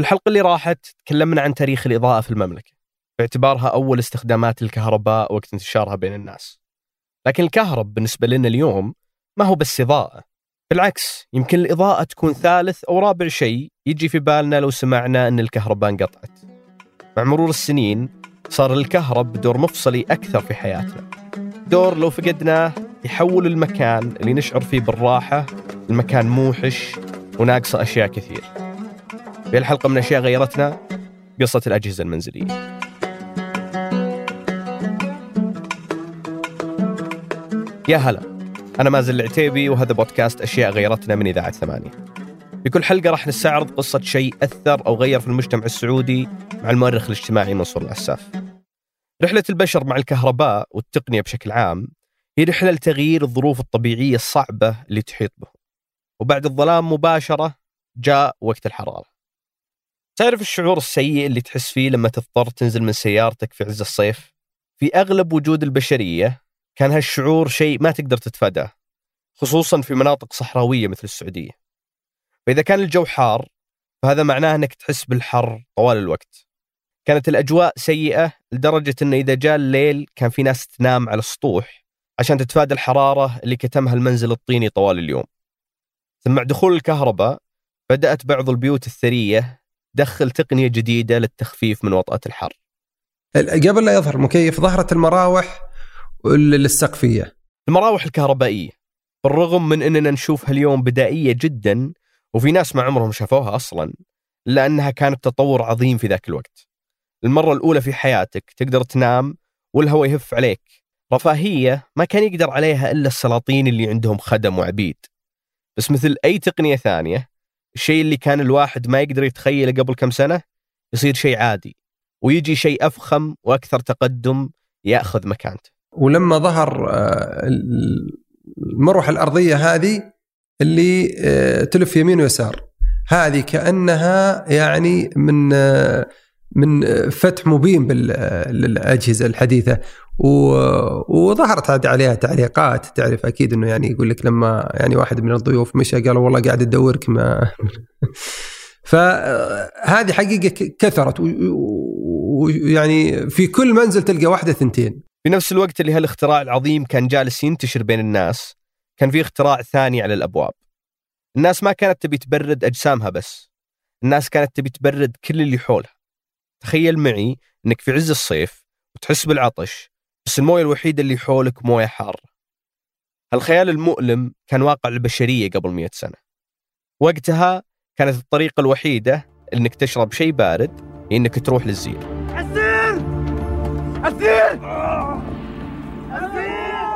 الحلقة اللي راحت تكلمنا عن تاريخ الإضاءة في المملكة. باعتبارها أول استخدامات الكهرباء وقت انتشارها بين الناس. لكن الكهرب بالنسبة لنا اليوم ما هو بس إضاءة. بالعكس يمكن الإضاءة تكون ثالث أو رابع شيء يجي في بالنا لو سمعنا أن الكهرباء انقطعت. مع مرور السنين صار الكهرب دور مفصلي أكثر في حياتنا. دور لو فقدناه يحول المكان اللي نشعر فيه بالراحة المكان موحش وناقصه أشياء كثير. في الحلقة من أشياء غيرتنا قصة الأجهزة المنزلية. يا هلا أنا مازن العتيبي وهذا بودكاست أشياء غيرتنا من إذاعة ثمانية. في كل حلقة راح نستعرض قصة شيء أثر أو غير في المجتمع السعودي مع المؤرخ الاجتماعي منصور العساف. رحلة البشر مع الكهرباء والتقنية بشكل عام هي رحلة لتغيير الظروف الطبيعية الصعبة اللي تحيط بهم. وبعد الظلام مباشرة جاء وقت الحرارة. تعرف الشعور السيء اللي تحس فيه لما تضطر تنزل من سيارتك في عز الصيف؟ في أغلب وجود البشرية كان هالشعور شيء ما تقدر تتفاداه خصوصا في مناطق صحراوية مثل السعودية. فإذا كان الجو حار فهذا معناه أنك تحس بالحر طوال الوقت. كانت الأجواء سيئة لدرجة أنه إذا جاء الليل كان في ناس تنام على السطوح عشان تتفادى الحرارة اللي كتمها المنزل الطيني طوال اليوم. ثم مع دخول الكهرباء بدأت بعض البيوت الثرية تدخل تقنية جديدة للتخفيف من وطأة الحر. قبل لا يظهر المكيف ظهرت المراوح السقفية المراوح الكهربائية. بالرغم من أننا نشوفها اليوم بدائية جدا وفي ناس ما عمرهم شافوها أصلا لأنها كانت تطور عظيم في ذاك الوقت. المرة الأولى في حياتك تقدر تنام والهواء يهف عليك. رفاهية ما كان يقدر عليها إلا السلاطين اللي عندهم خدم وعبيد. بس مثل أي تقنية ثانية الشيء اللي كان الواحد ما يقدر يتخيله قبل كم سنة يصير شيء عادي. ويجي شيء أفخم وأكثر تقدم يأخذ مكانته. ولما ظهر آه، المروحة الأرضية هذه اللي آه، تلف يمين ويسار. هذه كأنها يعني من آه، من فتح مبين بالاجهزه الحديثة. وظهرت عاد عليها تعليقات. تعرف أكيد إنه يعني يقول لك لما يعني واحد من الضيوف مشى قال والله قاعد أدورك ما فهذه حقيقة كثرت. ويعني في كل منزل تلقى واحدة ثنتين. في نفس الوقت اللي هالاختراع العظيم كان جالس ينتشر بين الناس كان في اختراع ثاني على الأبواب. الناس ما كانت تبي تبرد أجسامها بس الناس كانت تبي تبرد كل اللي حولها. تخيل معي إنك في عز الصيف وتحس بالعطش بس المويه الوحيدة اللي حولك مويه حاره هالخيال المؤلم كان واقع البشريه قبل مئة سنة. وقتها كانت الطريقة الوحيدة إنك تشرب شيء بارد هي إنك تروح للزير. عسير عسير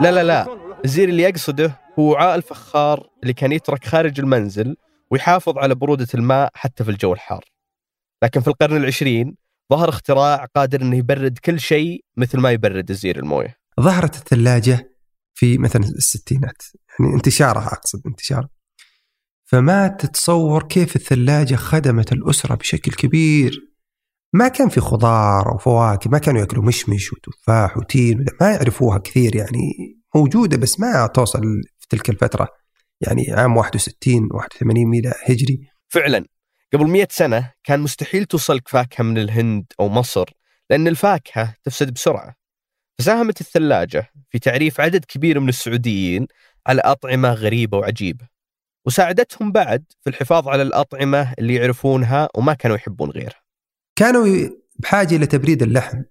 لا لا لا. الزير اللي يقصده هو وعاء الفخار اللي كان يترك خارج المنزل ويحافظ على برودة الماء حتى في الجو الحار. لكن في القرن العشرين ظهر اختراع قادر إنه يبرد كل شيء مثل ما يبرد الزير المويه. ظهرت الثلاجة في مثلا الستينات. يعني انتشارها أقصد انتشار. فما تتصور كيف الثلاجة خدمت الأسرة بشكل كبير. ما كان في خضار وفواكه ما كانوا يأكلوا مشمش وتفاح وتين ما يعرفوها كثير يعني. موجودة بس ما توصل في تلك الفترة. يعني عام 61 81 ميلاد هجري. فعلا. قبل مئة سنة كان مستحيل توصلك فاكهة من الهند أو مصر لأن الفاكهة تفسد بسرعة. فساهمت الثلاجة في تعريف عدد كبير من السعوديين على أطعمة غريبة وعجيبة. وساعدتهم بعد في الحفاظ على الأطعمة اللي يعرفونها وما كانوا يحبون غيرها. كانوا بحاجة إلى تبريد اللحم.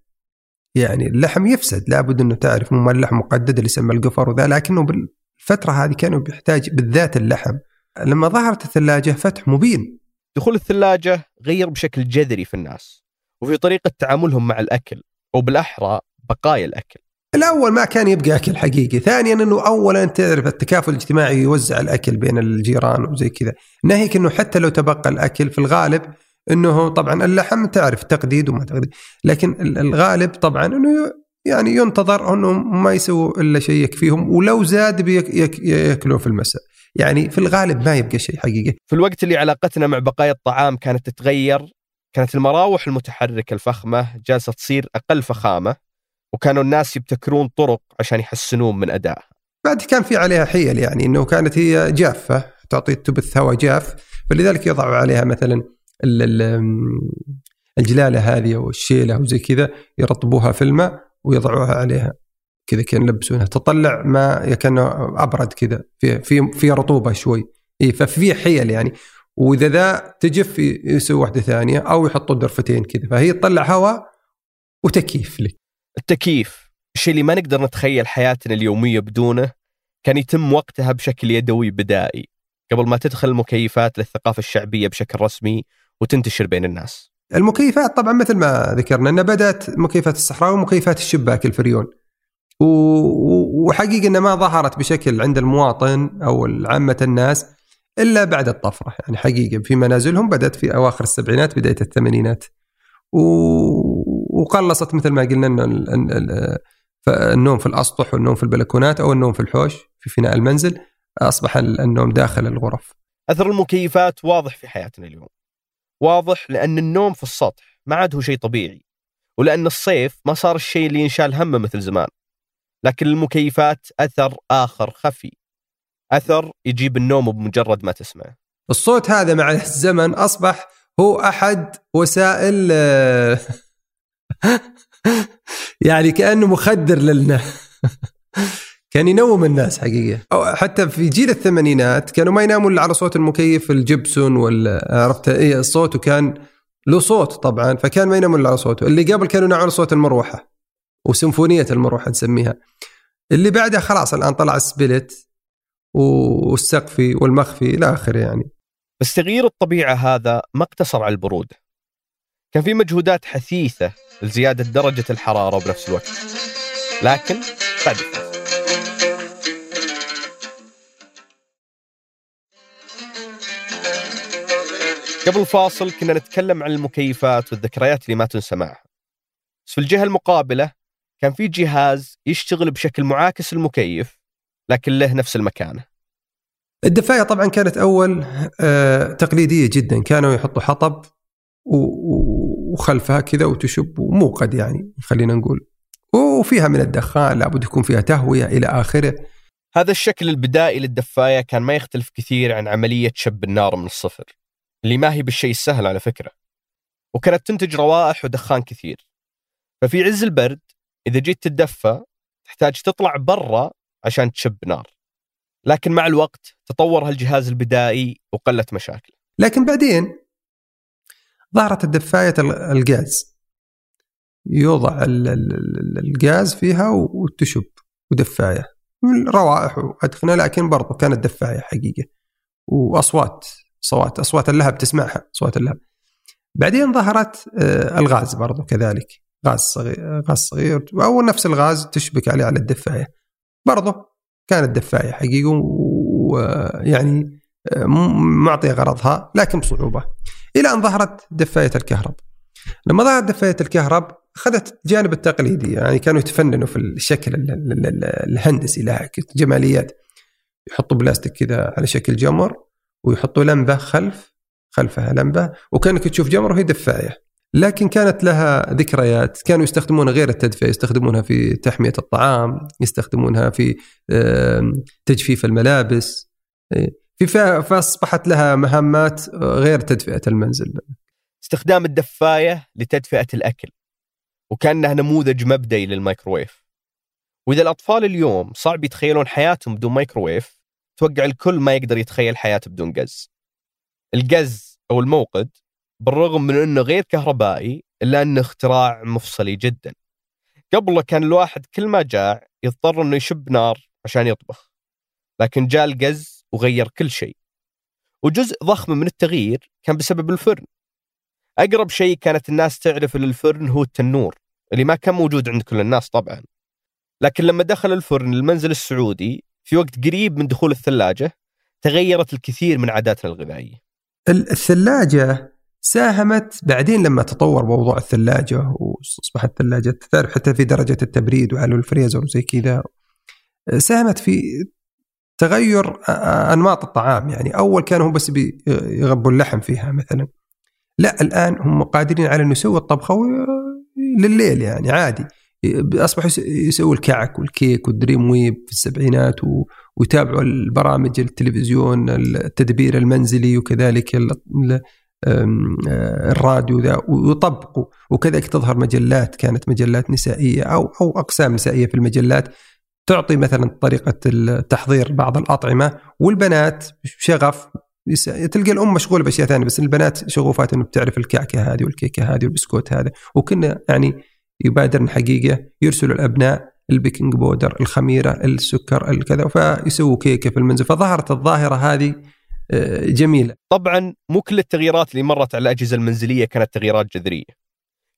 يعني اللحم يفسد لابد أنه تعرف مو اللحم مقدد اللي يسمى القفر وذا لكنه بالفترة هذه كانوا بيحتاج بالذات اللحم. لما ظهرت الثلاجة فتح مبين. دخول الثلاجة غير بشكل جذري في الناس وفي طريقة تعاملهم مع الأكل وبالأحرى بقايا الأكل. الأول ما كان يبقى أكل حقيقي ثانيا أنه أولا تعرف التكافل الاجتماعي يوزع الأكل بين الجيران وزي كذا. ناهيك أنه حتى لو تبقى الأكل في الغالب أنه طبعا اللحم تعرف تقديد وما تقديد لكن الغالب طبعا أنه يعني ينتظر أنه ما يسووا إلا شيء يكفيهم ولو زاد بياكلوا في المساء. يعني في الغالب ما يبقى شيء حقيقي. في الوقت اللي علاقتنا مع بقايا الطعام كانت تتغير كانت المراوح المتحركة الفخمة جالسة تصير أقل فخامة وكانوا الناس يبتكرون طرق عشان يحسنون من أدائها بعد كان في عليها حيل يعني أنه كانت هي جافة تعطي تبث هواء جاف فلذلك يضعوا عليها مثلا الجلالة هذه أو الشيلة وزي كذا يرطبوها في الماء ويضعوها عليها. كذا كان يلبسونها. تطلع ما كأنه أبرد كذا. في في في رطوبة شوي. اي ففي حيل يعني. وإذا ذا تجف يسوي واحدة ثانية أو يحطوا درفتين كذا فهي تطلع هواء وتكييف لك. التكييف. الشيء اللي ما نقدر نتخيل حياتنا اليومية بدونه كان يتم وقتها بشكل يدوي بدائي. قبل ما تدخل المكيفات للثقافة الشعبية بشكل رسمي وتنتشر بين الناس. المكيفات طبعا مثل ما ذكرنا إنها بدأت مكيفات الصحراء ومكيفات الشباك الفريون. وحقيقة إنها ما ظهرت بشكل عند المواطن أو عامة الناس إلا بعد الطفرة يعني حقيقة في منازلهم بدأت في أواخر السبعينات بداية الثمانينات. وقلصت مثل ما قلنا انه النوم في الأسطح والنوم في البلكونات أو النوم في الحوش في فناء المنزل أصبح النوم داخل الغرف. أثر المكيفات واضح في حياتنا اليوم. واضح لأن النوم في السطح ما عاد هو شيء طبيعي ولأن الصيف ما صار الشيء اللي ينشال همه مثل زمان. لكن المكيفات أثر آخر خفي. أثر يجيب النوم بمجرد ما تسمعه. الصوت هذا مع الزمن أصبح هو أحد وسائل يعني كأنه مخدر لنا. كان ينوم الناس حقيقة. أو حتى في جيل الثمانينات كانوا ما يناموا إلا على صوت المكيف الجبسون ولا عرفت؟ إيه صوته كان له صوت طبعا فكان ما يناموا إلا على صوته. اللي قبل كانوا يناموا على صوت المروحة. وسيمفونية المروحه نسميها اللي بعدها خلاص الآن طلع السبلت والسقفي والمخفي إلى آخره يعني. بس تغيير الطبيعة هذا ما اقتصر على البروده كان في مجهودات حثيثة لزيادة درجة الحرارة بنفس الوقت. لكن بعد قبل فاصل كنا نتكلم عن المكيفات والذكريات اللي ما تنسى معها. بس في الجهة المقابلة كان في جهاز يشتغل بشكل معاكس المكيف لكن له نفس المكانة. الدفاية طبعا كانت أول آه تقليدية جدا. كانوا يحطوا حطب وخلفها كذا وتشب وموقد يعني خلينا نقول. وفيها من الدخان لابد يكون فيها تهوية إلى آخره. هذا الشكل البدائي للدفاية كان ما يختلف كثير عن عملية شب النار من الصفر اللي ما هي بالشيء السهل على فكرة. وكانت تنتج روائح ودخان كثير. ففي عز البرد إذا جيت تتدفى تحتاج تطلع برا عشان تشب نار. لكن مع الوقت تطور هالجهاز البدائي وقلت مشاكله. لكن بعدين ظهرت الدفاية الغاز. يوضع الغاز فيها وتشب ودفاية. روائح وأدخنة لكن برضو كانت دفاية حقيقة. وأصوات صوات أصوات اللهب تسمعها أصوات اللهب. بعدين ظهرت آه، الغاز برضو كذلك. غاز صغير غاز صغير. أو نفس الغاز تشبك عليه على الدفاية. برضو كانت دفاية حقيقة ويعني معطية غرضها لكن بصعوبة. إلى أن ظهرت دفاية الكهرب. لما ظهرت دفاية الكهرب أخذت الجانب التقليدي. يعني كانوا يتفننوا في الشكل الهندسي لها جماليات. يحطوا بلاستيك كذا على شكل جمر ويحطوا لمبة خلف خلفها لمبة وكأنك تشوف جمر وهي دفاية. لكن كانت لها ذكريات. كانوا يستخدمونها غير التدفئة يستخدمونها في تحمية الطعام يستخدمونها في تجفيف الملابس. إيه، في فأصبحت لها مهمات غير تدفئة المنزل. استخدام الدفاية لتدفئة الأكل وكأنها نموذج مبدئي للمايكروويف وإذا الأطفال اليوم صعب يتخيلون حياتهم بدون مايكروويف توقع الكل ما يقدر يتخيل حياته بدون قز. القز أو الموقد بالرغم من إنه غير كهربائي إلا إنه اختراع مفصلي جدا. قبله كان الواحد كل ما جاع يضطر إنه يشب نار عشان يطبخ لكن جاء القز وغير كل شيء. وجزء ضخم من التغيير كان بسبب الفرن. أقرب شيء كانت الناس تعرف للفرن هو التنور اللي ما كان موجود عند كل الناس طبعا. لكن لما دخل الفرن المنزل السعودي في وقت قريب من دخول الثلاجة تغيرت الكثير من عاداتنا الغذائية. الثلاجة ساهمت. بعدين لما تطور موضوع الثلاجة وأصبحت الثلاجة تعرف حتى في درجة التبريد وعلى الفريزر وزي كذا ساهمت في تغير أنماط الطعام. يعني أول كانوا هم بس يغبوا اللحم فيها مثلا. لا الآن هم قادرين على إنه يسوي الطبخة لليل يعني عادي. أصبحوا يسووا الكعك والكيك وال Dream Whip في السبعينات ويتابعوا البرامج التلفزيون التدبير المنزلي وكذلك الراديو ذا ويطبقوا. وكذلك تظهر مجلات كانت مجلات نسائية أو أو أقسام نسائية في المجلات تعطي مثلا طريقة التحضير بعض الأطعمة. والبنات شغف تلقى الأم مشغولة بأشياء ثانية بس البنات شغوفات إنه بتعرف الكعكة هذه والكيكة هذه والبسكوت هذا. وكنا يعني يبادرن حقيقة يرسلوا الأبناء البيكنج بودر الخميرة السكر الكذا فيسووا كيكة في المنزل. فظهرت الظاهرة هذه آه، جميلة طبعا مو كل التغييرات اللي مرت على الأجهزة المنزلية كانت تغييرات جذرية.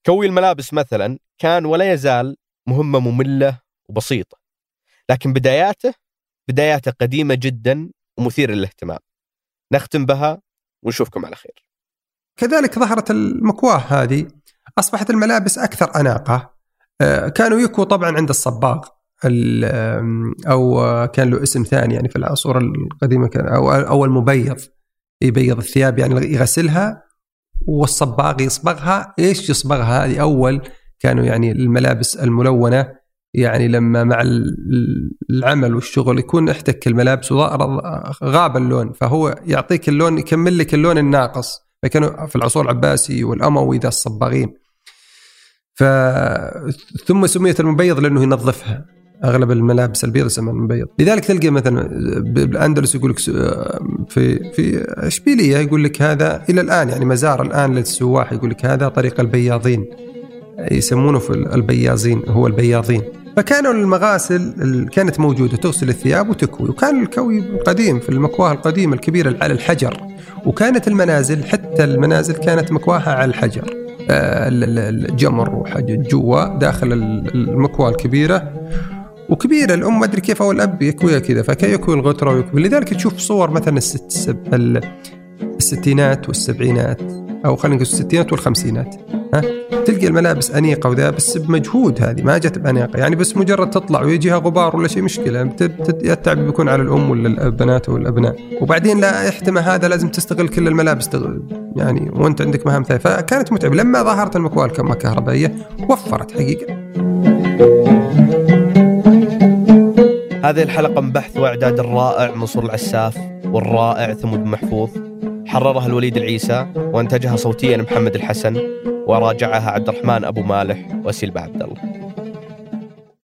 كوي الملابس مثلا كان ولا يزال مهمة مملة وبسيطة. لكن بداياته بداياته قديمة جدا ومثيرة للاهتمام. نختم بها ونشوفكم على خير. كذلك ظهرت المكواة هذه أصبحت الملابس أكثر أناقة آه، كانوا يكوا طبعا عند الصباغ أو كان له اسم ثاني يعني في العصور القديمة كان أو أو المبيض. يبيض الثياب يعني يغسلها والصباغ يصبغها. إيش يصبغها؟ هذه أول كانوا يعني الملابس الملونة يعني لما مع ال- العمل والشغل يكون احتك الملابس وغاب اللون. فهو يعطيك اللون يكمل لك اللون الناقص. فكانوا في العصور العباسي والأموي ذا الصباغين. ف ثم سميت المبيض لأنه ينظفها. أغلب الملابس البيض يسمى المبيض. لذلك تلقى مثلا بالأندلس يقول لك في في إشبيلية يقول لك هذا إلى الآن يعني مزار الآن للسواح يقول لك هذا طريق البياضين. يسمونه في البياضين هو البياضين. فكانوا المغاسل ال- كانت موجودة تغسل الثياب وتكوي. وكان الكوي القديم في المكواة القديمة الكبيرة على الحجر. وكانت المنازل حتى المنازل كانت مكواها على الحجر. آه، ال- ال- الجمر وحاجه جوا داخل ال- المكواة الكبيرة. وكبيرة. الأم ما أدري كيف أو الاب يكويها كذا فكان يكوي الغترة ويكوي. لذلك تشوف صور مثلا الست سب ال- الستينات والسبعينات أو خلينا نقول الستينات والخمسينات. ها؟ تلقى الملابس أنيقة وذا بس بمجهود هذه ما جت بأنيقة. يعني بس مجرد تطلع ويجيها غبار ولا شيء مشكلة. التعب بيكون على الأم ولا البنات والابناء وبعدين لا احتمى هذا لازم تستغل كل الملابس يعني وأنت عندك مهام ثانية. فكانت متعبة. لما ظهرت المكواه الكهربائيه وفرت حقيقة. هذه الحلقة من بحث وإعداد الرائع منصور العساف والرائع ثمود محفوظ. حررها الوليد العيسى وأنتجها صوتيا محمد الحسن وراجعها عبد الرحمن أبو مالح وسيلبا عبد الله.